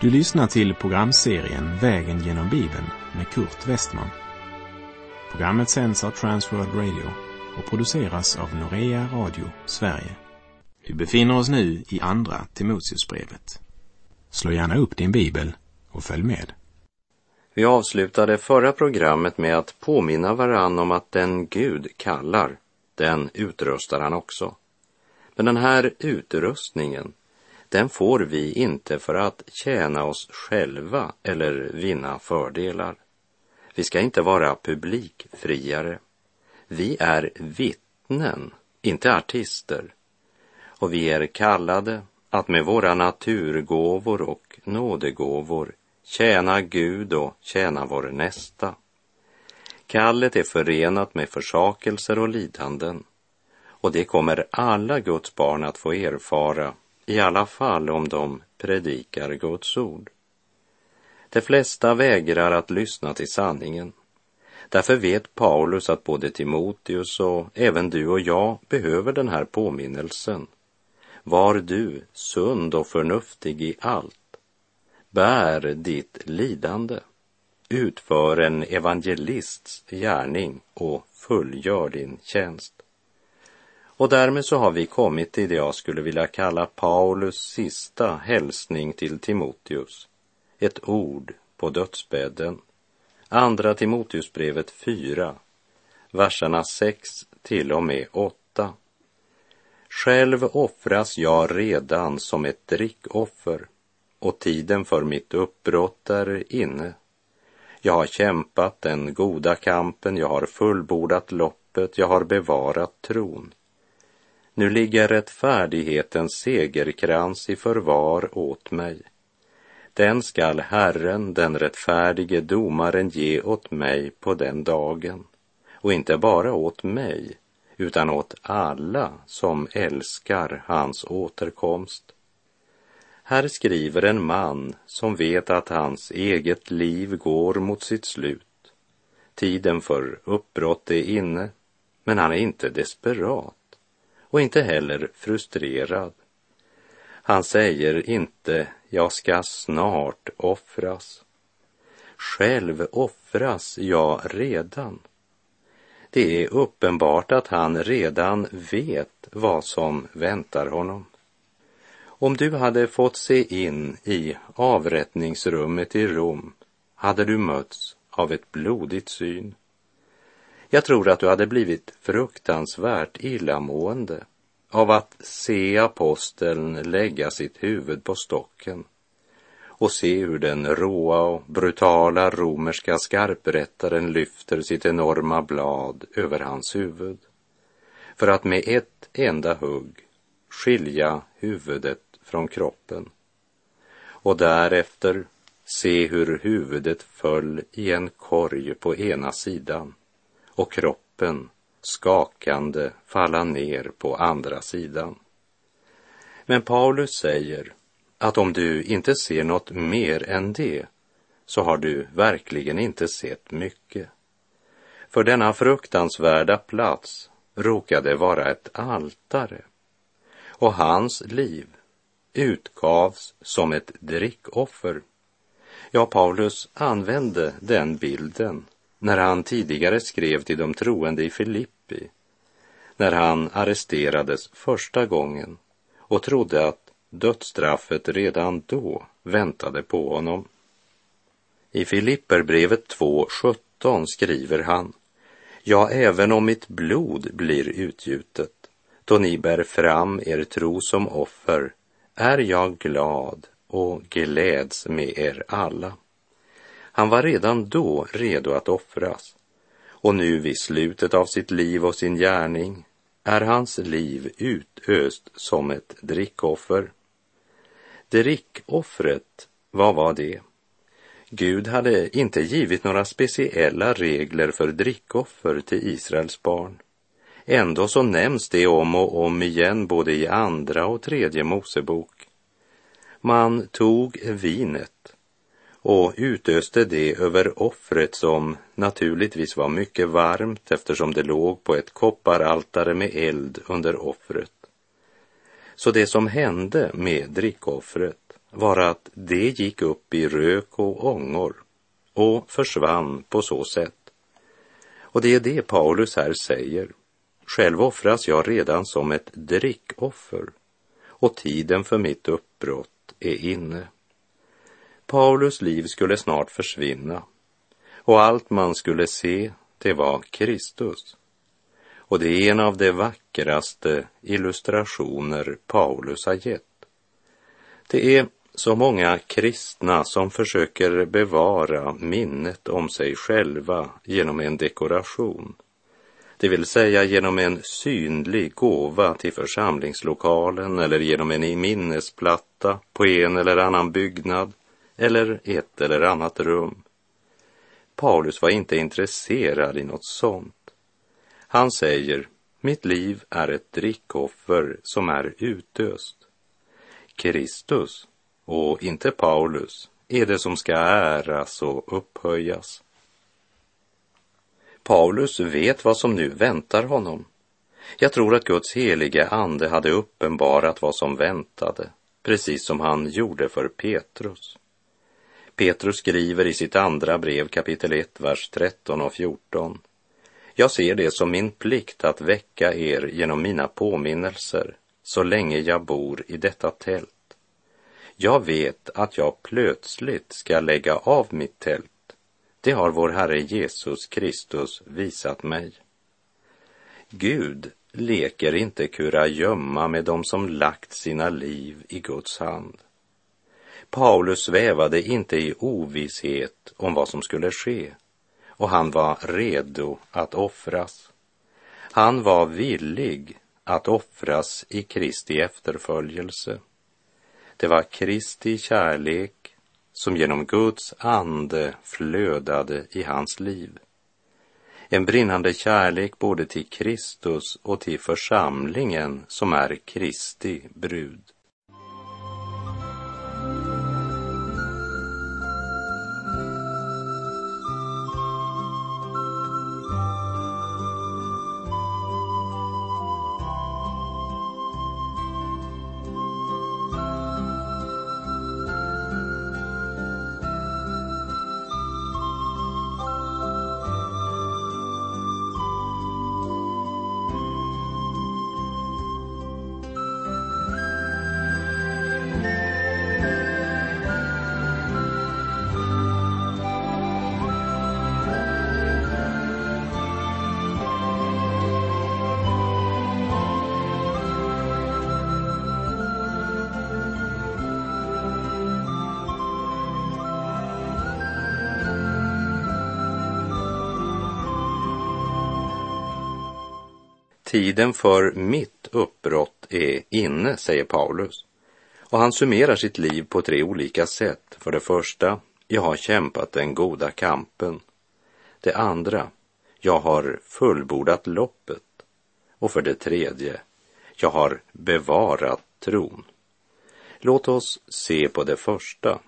Du lyssnar till programserien Vägen genom Bibeln med Kurt Westman. Programmet sänds av Transworld Radio och produceras av Norea Radio Sverige. Vi befinner oss nu i Andra Timoteusbrevet. Slå gärna upp din bibel och följ med. Vi avslutade förra programmet med att påminna varann om att den Gud kallar, den utrustar han också. Men den här utrustningen, den får vi inte för att tjäna oss själva eller vinna fördelar. Vi ska inte vara publikfriare. Vi är vittnen, inte artister. Och vi är kallade att med våra naturgåvor och nådegåvor tjäna Gud och tjäna vår nästa. Kallet är förenat med försakelser och lidanden och det kommer alla Guds barn att få erfara, i alla fall om de predikar Guds ord. De flesta vägrar att lyssna till sanningen. Därför vet Paulus att både Timoteus och även du och jag behöver den här påminnelsen. Var du sund och förnuftig i allt. Bär ditt lidande. Utför en evangelists gärning och fullgör din tjänst. Och därmed så har vi kommit till det jag skulle vilja kalla Paulus sista hälsning till Timoteus. Ett ord på dödsbädden. Andra Timoteusbrevet 4, verserna 6 till och med 8. Själv offras jag redan som ett drickoffer och tiden för mitt uppbrott är inne. Jag har kämpat den goda kampen, jag har fullbordat loppet, jag har bevarat tron. Nu ligger rättfärdighetens segerkrans i förvar åt mig. Den skall Herren, den rättfärdige domaren, ge åt mig på den dagen. Och inte bara åt mig, utan åt alla som älskar hans återkomst. Här skriver en man som vet att hans eget liv går mot sitt slut. Tiden för uppbrott är inne, men han är inte desperat och inte heller frustrerad. Han säger inte jag ska snart offras. Själv offras jag redan. Det är uppenbart att han redan vet vad som väntar honom. Om du hade fått se in i avrättningsrummet i Rom hade du mötts av ett blodigt syn. Jag tror att du hade blivit fruktansvärt illamående av att se aposteln lägga sitt huvud på stocken och se hur den råa och brutala romerska skarprättaren lyfter sitt enorma blad över hans huvud för att med ett enda hugg skilja huvudet från kroppen och därefter se hur huvudet föll i en korg på ena sidan och kroppen skakande falla ner på andra sidan. Men Paulus säger att om du inte ser något mer än det så har du verkligen inte sett mycket. För denna fruktansvärda plats råkade vara ett altare och hans liv utgavs som ett drickoffer. Ja, Paulus använde den bilden när han tidigare skrev till de troende i Filippi, när han arresterades första gången och trodde att dödsstraffet redan då väntade på honom. I Filipperbrevet 2.17 skriver han Ja, även om mitt blod blir utgjutet, då ni bär fram er tro som offer, är jag glad och gläds med er alla. Han var redan då redo att offras och nu vid slutet av sitt liv och sin gärning är hans liv utöst som ett drickoffer. Drickoffret, vad var det? Gud hade inte givit några speciella regler för drickoffer till Israels barn. Ändå så nämns det om och om igen både i andra och tredje Mosebok. Man tog vinet och utöste det över offret som naturligtvis var mycket varmt eftersom det låg på ett kopparaltare med eld under offret. Så det som hände med drickoffret var att det gick upp i rök och ångor och försvann på så sätt. Och det är det Paulus här säger. Själv offras jag redan som ett drickoffer och tiden för mitt uppbrott är inne. Paulus liv skulle snart försvinna och allt man skulle se, det var Kristus. Och det är en av de vackraste illustrationer Paulus har gett. Det är så många kristna som försöker bevara minnet om sig själva genom en dekoration. Det vill säga genom en synlig gåva till församlingslokalen eller genom en minnesplatta på en eller annan byggnad eller ett eller annat rum. Paulus var inte intresserad i något sånt. Han säger, mitt liv är ett drickoffer som är utöst. Kristus och inte Paulus är det som ska äras och upphöjas. Paulus vet vad som nu väntar honom. Jag tror att Guds helige ande hade uppenbarat vad som väntade, precis som han gjorde för Petrus. Petrus skriver i sitt andra brev kapitel 1, vers 13 och 14. Jag ser det som min plikt att väcka er genom mina påminnelser så länge jag bor i detta tält. Jag vet att jag plötsligt ska lägga av mitt tält. Det har vår Herre Jesus Kristus visat mig. Gud leker inte kurragömma med dem som lagt sina liv i Guds hand. Paulus svävade inte i ovisshet om vad som skulle ske och han var redo att offras. Han var villig att offras i Kristi efterföljelse. Det var Kristi kärlek som genom Guds ande flödade i hans liv. En brinnande kärlek både till Kristus och till församlingen som är Kristi brud. Tiden för mitt uppbrott är inne, säger Paulus. Och han summerar sitt liv på tre olika sätt. För det första, jag har kämpat den goda kampen. Det andra, jag har fullbordat loppet. Och för det tredje, jag har bevarat tron. Låt oss se på det första.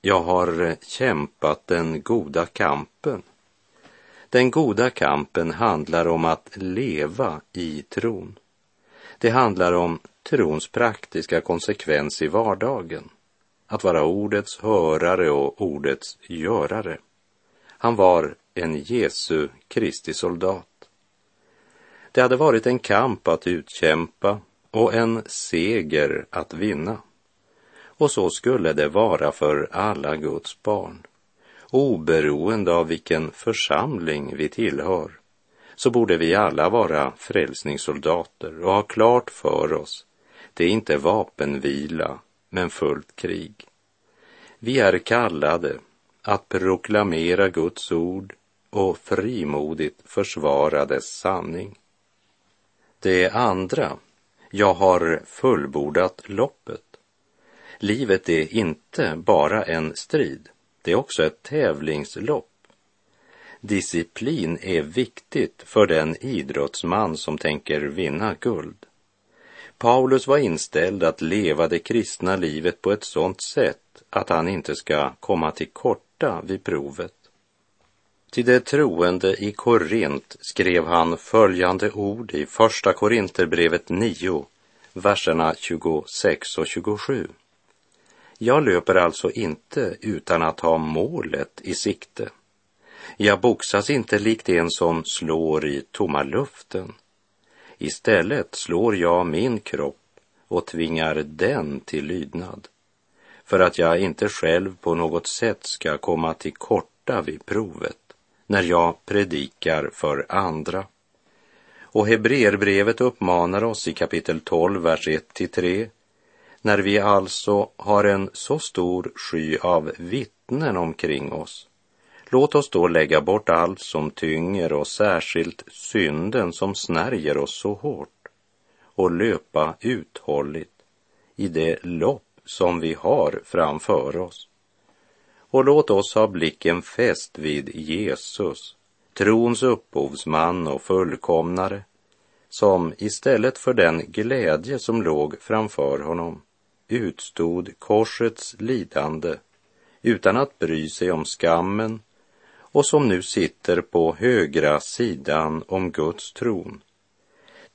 Jag har kämpat den goda kampen. Den goda kampen handlar om att leva i tron. Det handlar om trons praktiska konsekvens i vardagen. Att vara ordets hörare och ordets görare. Han var en Jesu Kristi soldat. Det hade varit en kamp att utkämpa och en seger att vinna. Och så skulle det vara för alla Guds barn oberoende av vilken församling vi tillhör, så borde vi alla vara frälsningssoldater och ha klart för oss, det är inte vapenvila, men fullt krig. Vi är kallade att proklamera Guds ord och frimodigt försvara dess sanning. Det andra, jag har fullbordat loppet. Livet är inte bara en strid. Det är också ett tävlingslopp. Disciplin är viktigt för den idrottsman som tänker vinna guld. Paulus var inställd att leva det kristna livet på ett sådant sätt att han inte ska komma till korta vid provet. Till de troende i Korint skrev han följande ord i Första Korinterbrevet 9, verserna 26 och 27. Jag löper alltså inte utan att ha målet i sikte. Jag boxas inte likt en som slår i tomma luften. Istället slår jag min kropp och tvingar den till lydnad för att jag inte själv på något sätt ska komma till korta vid provet när jag predikar för andra. Och Hebreerbrevet uppmanar oss i kapitel 12, vers 1-3 när vi alltså har en så stor sky av vittnen omkring oss. Låt oss då lägga bort allt som tynger och särskilt synden som snärjer oss så hårt och löpa uthålligt i det lopp som vi har framför oss. Och låt oss ha blicken fäst vid Jesus, trons upphovsman och fullkomnare, som istället för den glädje som låg framför honom utstod korsets lidande utan att bry sig om skammen och som nu sitter på högra sidan om Guds tron.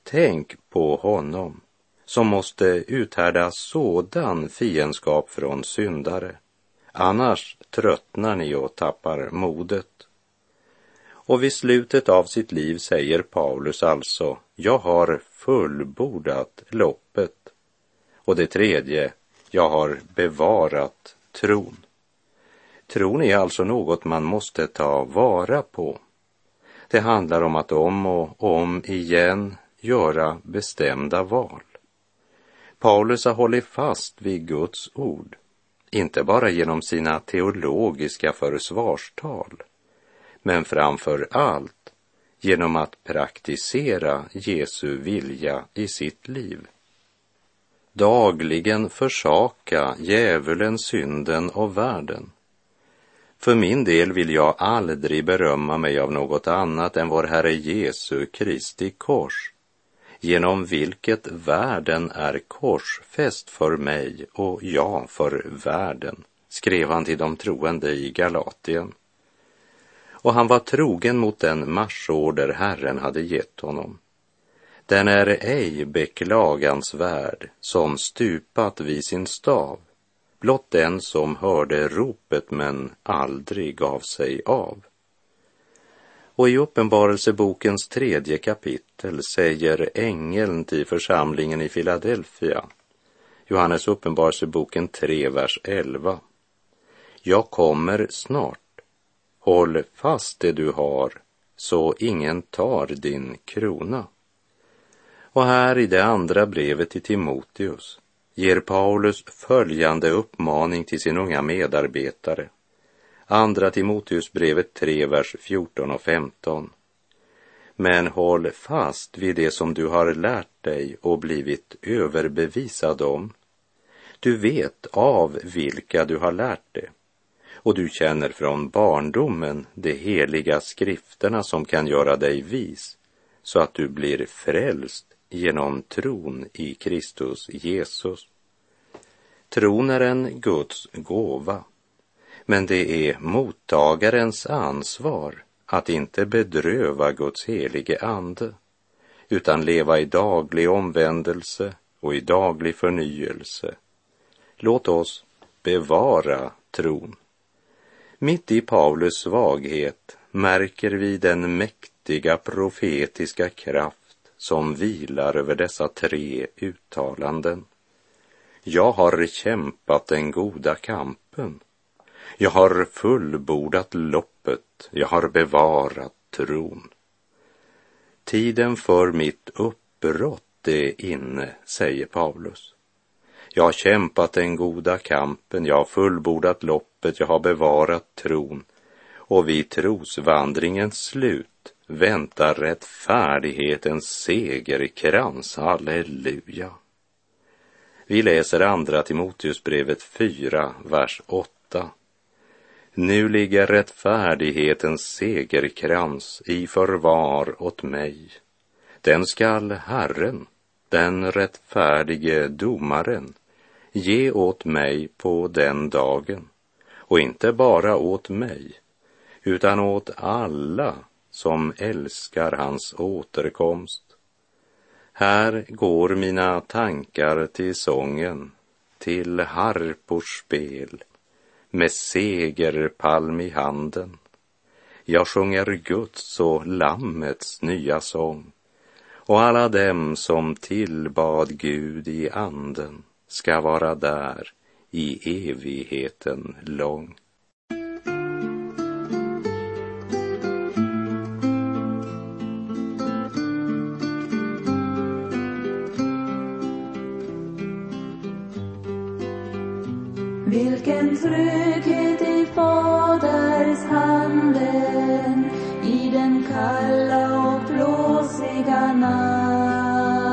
Tänk på honom som måste uthärda sådan fiendskap från syndare. Annars tröttnar ni och tappar modet. Och vid slutet av sitt liv säger Paulus alltså, jag har fullbordat loppet. Och det tredje, jag har bevarat tron. Tron är alltså något man måste ta vara på. Det handlar om att om och om igen göra bestämda val. Paulus har hållit fast vid Guds ord, inte bara genom sina teologiska försvarstal, men framför allt genom att praktisera Jesu vilja i sitt liv. Dagligen försaka djävulen, synden och världen. För min del vill jag aldrig berömma mig av något annat än vår Herre Jesu Kristi kors genom vilket världen är korsfäst för mig och jag för världen, skrev han till de troende i Galatien. Och han var trogen mot den marsorder Herren hade gett honom. Den är ej beklagansvärd som stupat vid sin stav, blott den som hörde ropet men aldrig gav sig av. Och i Uppenbarelsebokens tredje kapitel säger ängeln till församlingen i Filadelfia, Johannes uppenbarelseboken 3, vers 11. Jag kommer snart. Håll fast det du har, så ingen tar din krona. Och här i det andra brevet till Timoteus ger Paulus följande uppmaning till sin unga medarbetare Andra Timoteusbrevet 3, vers 14 och 15. Men håll fast vid det som du har lärt dig och blivit överbevisad om. Du vet av vilka du har lärt det och du känner från barndomen de heliga skrifterna som kan göra dig vis så att du blir frälst genom tron i Kristus Jesus. Tron är en Guds gåva men det är mottagarens ansvar att inte bedröva Guds helige ande, utan leva i daglig omvändelse och i daglig förnyelse. Låt oss bevara tron. Mitt i Paulus svaghet märker vi den mäktiga profetiska kraft som vilar över dessa tre uttalanden. Jag har kämpat den goda kampen. Jag har fullbordat loppet, jag har bevarat tron. Tiden för mitt uppbrott är inne, säger Paulus. Jag har kämpat den goda kampen, jag har fullbordat loppet, jag har bevarat tron och vid trosvandringens slut väntar rättfärdighetens segerkrans, halleluja. Vi läser andra Timoteusbrevet 4, vers 8. Nu ligger rättfärdighetens segerkrans i förvar åt mig. Den skall Herren, den rättfärdige domaren, ge åt mig på den dagen. Och inte bara åt mig, utan åt alla som älskar hans återkomst. Här går mina tankar till sången till harpors spel med segerpalm i handen. Jag sjunger Guds och Lammets nya sång och alla dem som tillbad Gud i anden ska vara där i evigheten lång. Trygghet i Faders handen i den kalla och blåsiga natt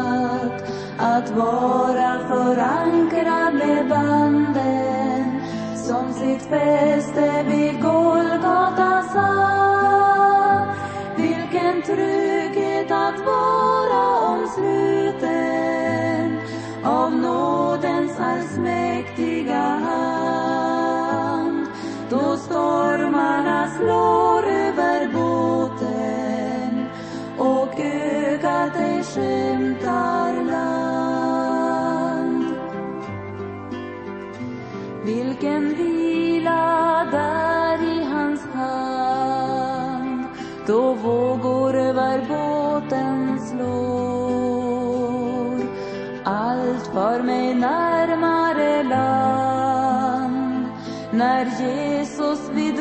att vara förankrad med banden som sitt fäste vid Golgata satt. Vilken trygghet att vara omsluten av nådens allsmäktige närmare land. När Jesus vid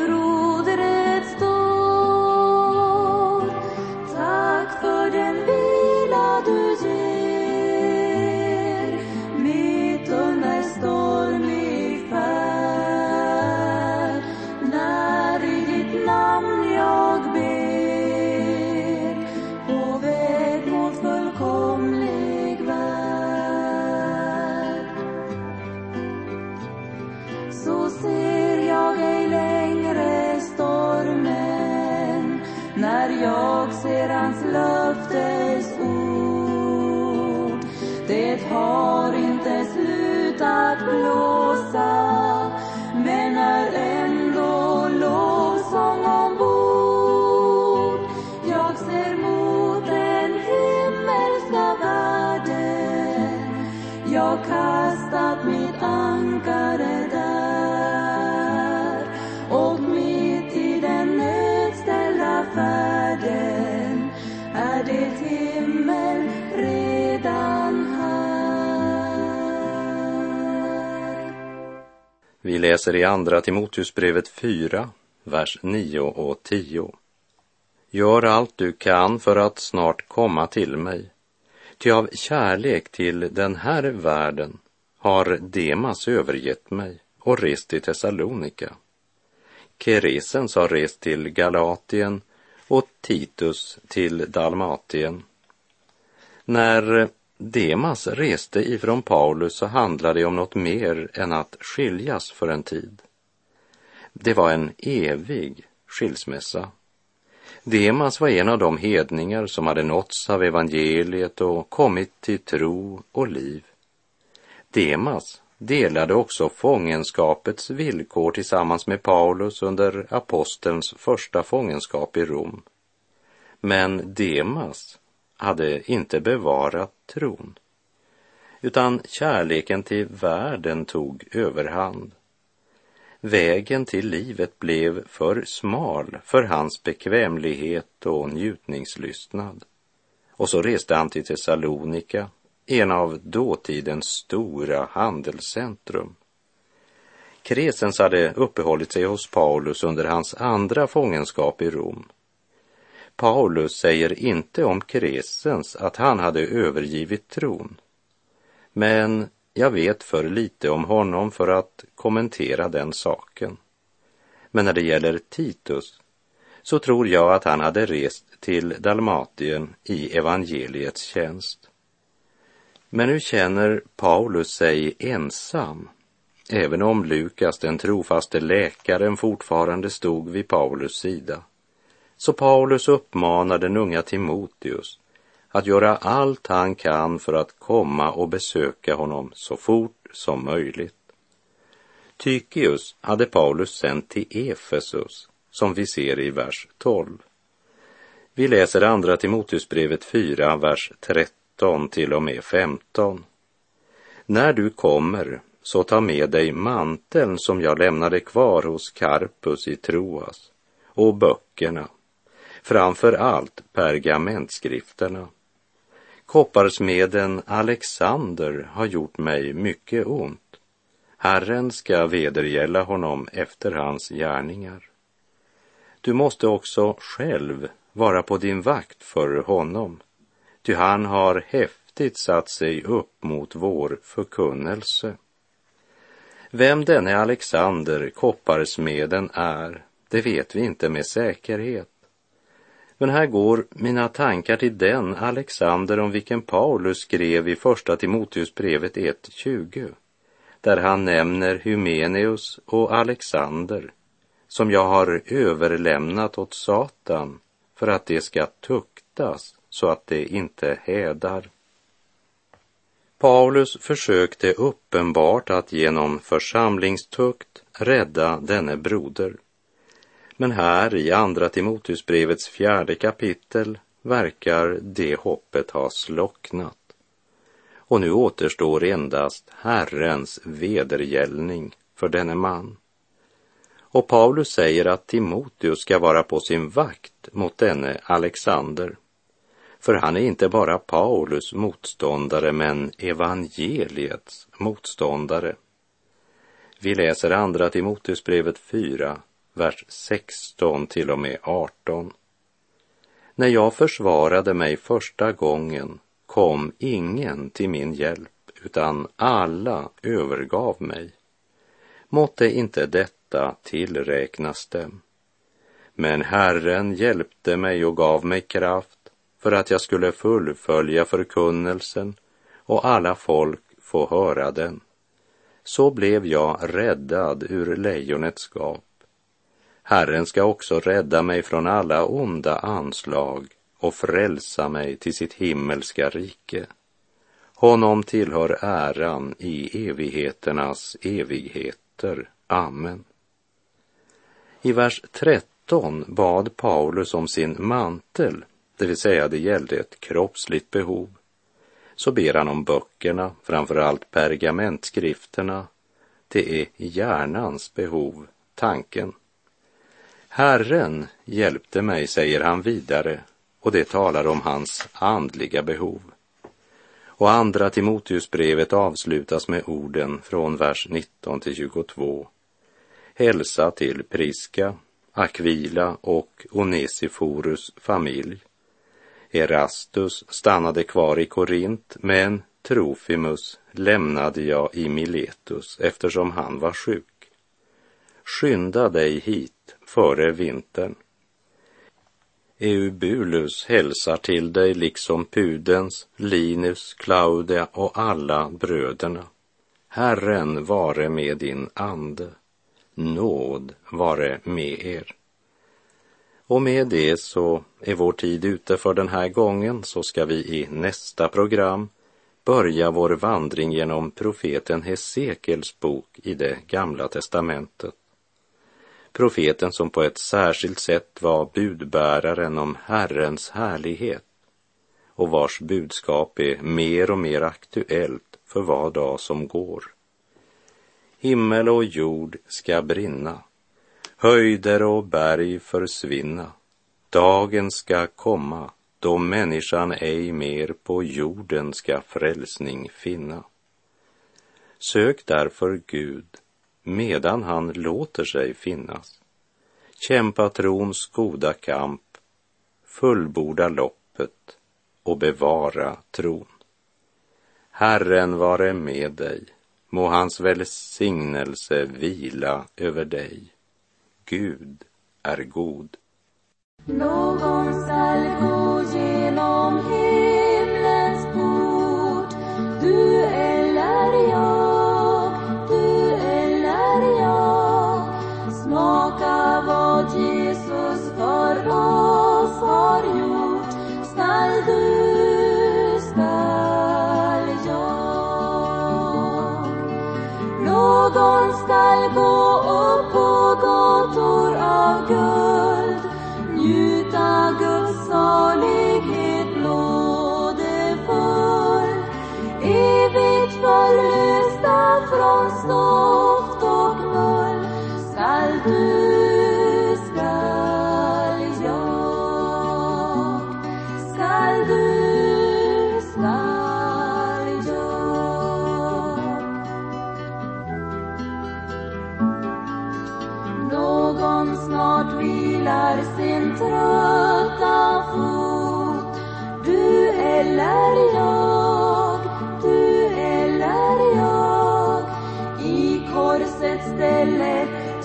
löftes ord. Det har inte slutat blåsa men är ändå lovsång ombord. Jag ser mot den himmelska världen jag kastat mitt ankare Vi läser i Andra Timoteusbrevet 4, vers 9 och 10. Gör allt du kan för att snart komma till mig. Ty av kärlek till den här världen har Demas övergett mig och rest till Thessalonika. Keresens har rest till Galatien och Titus till Dalmatien. När Demas reste ifrån Paulus så handlade det om något mer än att skiljas för en tid. Det var en evig skilsmässa. Demas var en av de hedningar som hade nåtts av evangeliet och kommit till tro och liv. Demas delade också fångenskapets villkor tillsammans med Paulus under apostelns första fångenskap i Rom. Men Demas hade inte bevarat tron, utan kärleken till världen tog överhand. Vägen till livet blev för smal för hans bekvämlighet och njutningslystnad. Och så reste han till Thessalonika, en av dåtidens stora handelscentrum. Kresens hade uppehållit sig hos Paulus under hans andra fångenskap i Rom. Paulus säger inte om Kresens att han hade övergivit tron. Men jag vet för lite om honom för att kommentera den saken. Men när det gäller Titus så tror jag att han hade rest till Dalmatien i evangeliets tjänst. Men nu känner Paulus sig ensam, även om Lukas, den trofaste läkaren, fortfarande stod vid Paulus sida. Så Paulus uppmanar den unga Timoteus att göra allt han kan för att komma och besöka honom så fort som möjligt. Tykius hade Paulus sänt till Efesus, som vi ser i vers 12. Vi läser andra Timoteusbrevet 4, vers 13 till och med 15. När du kommer, så ta med dig manteln som jag lämnade kvar hos Karpus i Troas och böckerna, framför allt pergamentskrifterna. Kopparsmeden Alexander har gjort mig mycket ont. Herren ska vedergälla honom efter hans gärningar. Du måste också själv vara på din vakt för honom, ty han har häftigt satt sig upp mot vår förkunnelse. Vem denne Alexander, kopparsmeden, är, det vet vi inte med säkerhet. Men här går mina tankar till den Alexander om vilken Paulus skrev i Första Timoteusbrevet 1.20, där han nämner Hymeneus och Alexander, som jag har överlämnat åt Satan för att det ska tuktas så att det inte hädar. Paulus försökte uppenbart att genom församlingstukt rädda denne broder. Men här i Andra Timoteusbrevets fjärde kapitel verkar det hoppet ha slocknat. Och nu återstår endast Herrens vedergällning för denne man. Och Paulus säger att Timoteus ska vara på sin vakt mot denne Alexander. För han är inte bara Paulus motståndare, men evangeliets motståndare. Vi läser andra Timoteusbrevet 4, vers 16 till och med 18. När jag försvarade mig första gången kom ingen till min hjälp, utan alla övergav mig. Måtte inte detta tillräknas dem. Men Herren hjälpte mig och gav mig kraft för att jag skulle fullfölja förkunnelsen och alla folk få höra den. Så blev jag räddad ur lejonets gap. Herren ska också rädda mig från alla onda anslag och frälsa mig till sitt himmelska rike. Honom tillhör äran i evigheternas evigheter. Amen. I vers 13 bad Paulus om sin mantel, det vill säga det gällde ett kroppsligt behov. Så ber han om böckerna, framför allt pergamentskrifterna. Det är hjärnans behov, tanken. Herren hjälpte mig, säger han vidare, och det talar om hans andliga behov. Och andra Timoteusbrevet avslutas med orden från vers 19 till 22. Hälsa till Priska, Aquila och Onesiforus familj. Erastus stannade kvar i Korint, men Trofimus lämnade jag i Miletus eftersom han var sjuk. Skynda dig hit före vintern. Eubulus hälsar till dig liksom Pudens, Linus, Claudia och alla bröderna. Herren vare med din ande. Nåd vare med er. Och med det så är vår tid ute för den här gången så ska vi i nästa program börja vår vandring genom profeten Hesekels bok i det gamla testamentet. Profeten som på ett särskilt sätt var budbäraren om Herrens härlighet och vars budskap är mer och mer aktuellt för var dag som går. Himmel och jord ska brinna, höjder och berg försvinna. Dagen ska komma då människan ej mer på jorden ska frälsning finna. Sök därför Gud medan han låter sig finnas. Kämpa trons goda kamp, fullborda loppet och bevara tron. Herren vare med dig, må hans välsignelse vila över dig. Gud är god. Någon skall gå genom hela Jesus för oss har gjort Skall du, skall jag. Någon skall gå upp på gator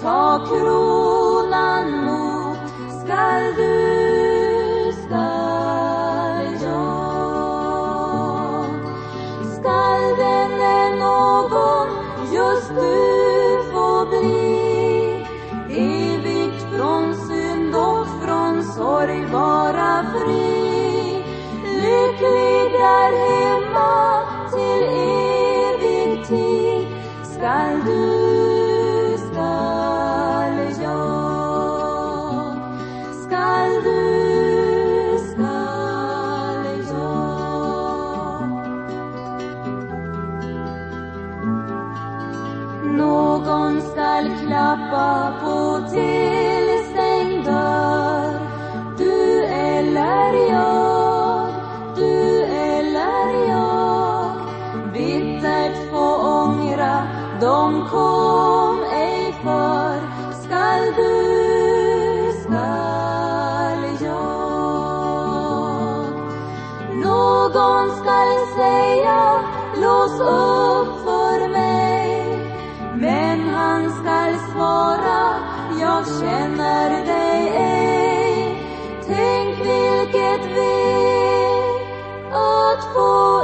ta kronan mot. Skall du, skall jag. Skall denne någon just du få bli evigt från synd och från sorg vara fri lycklig där hemma till evig tid skall du, Bittert få ångra, de kom jag känner dig ej Tänk vilket ve att få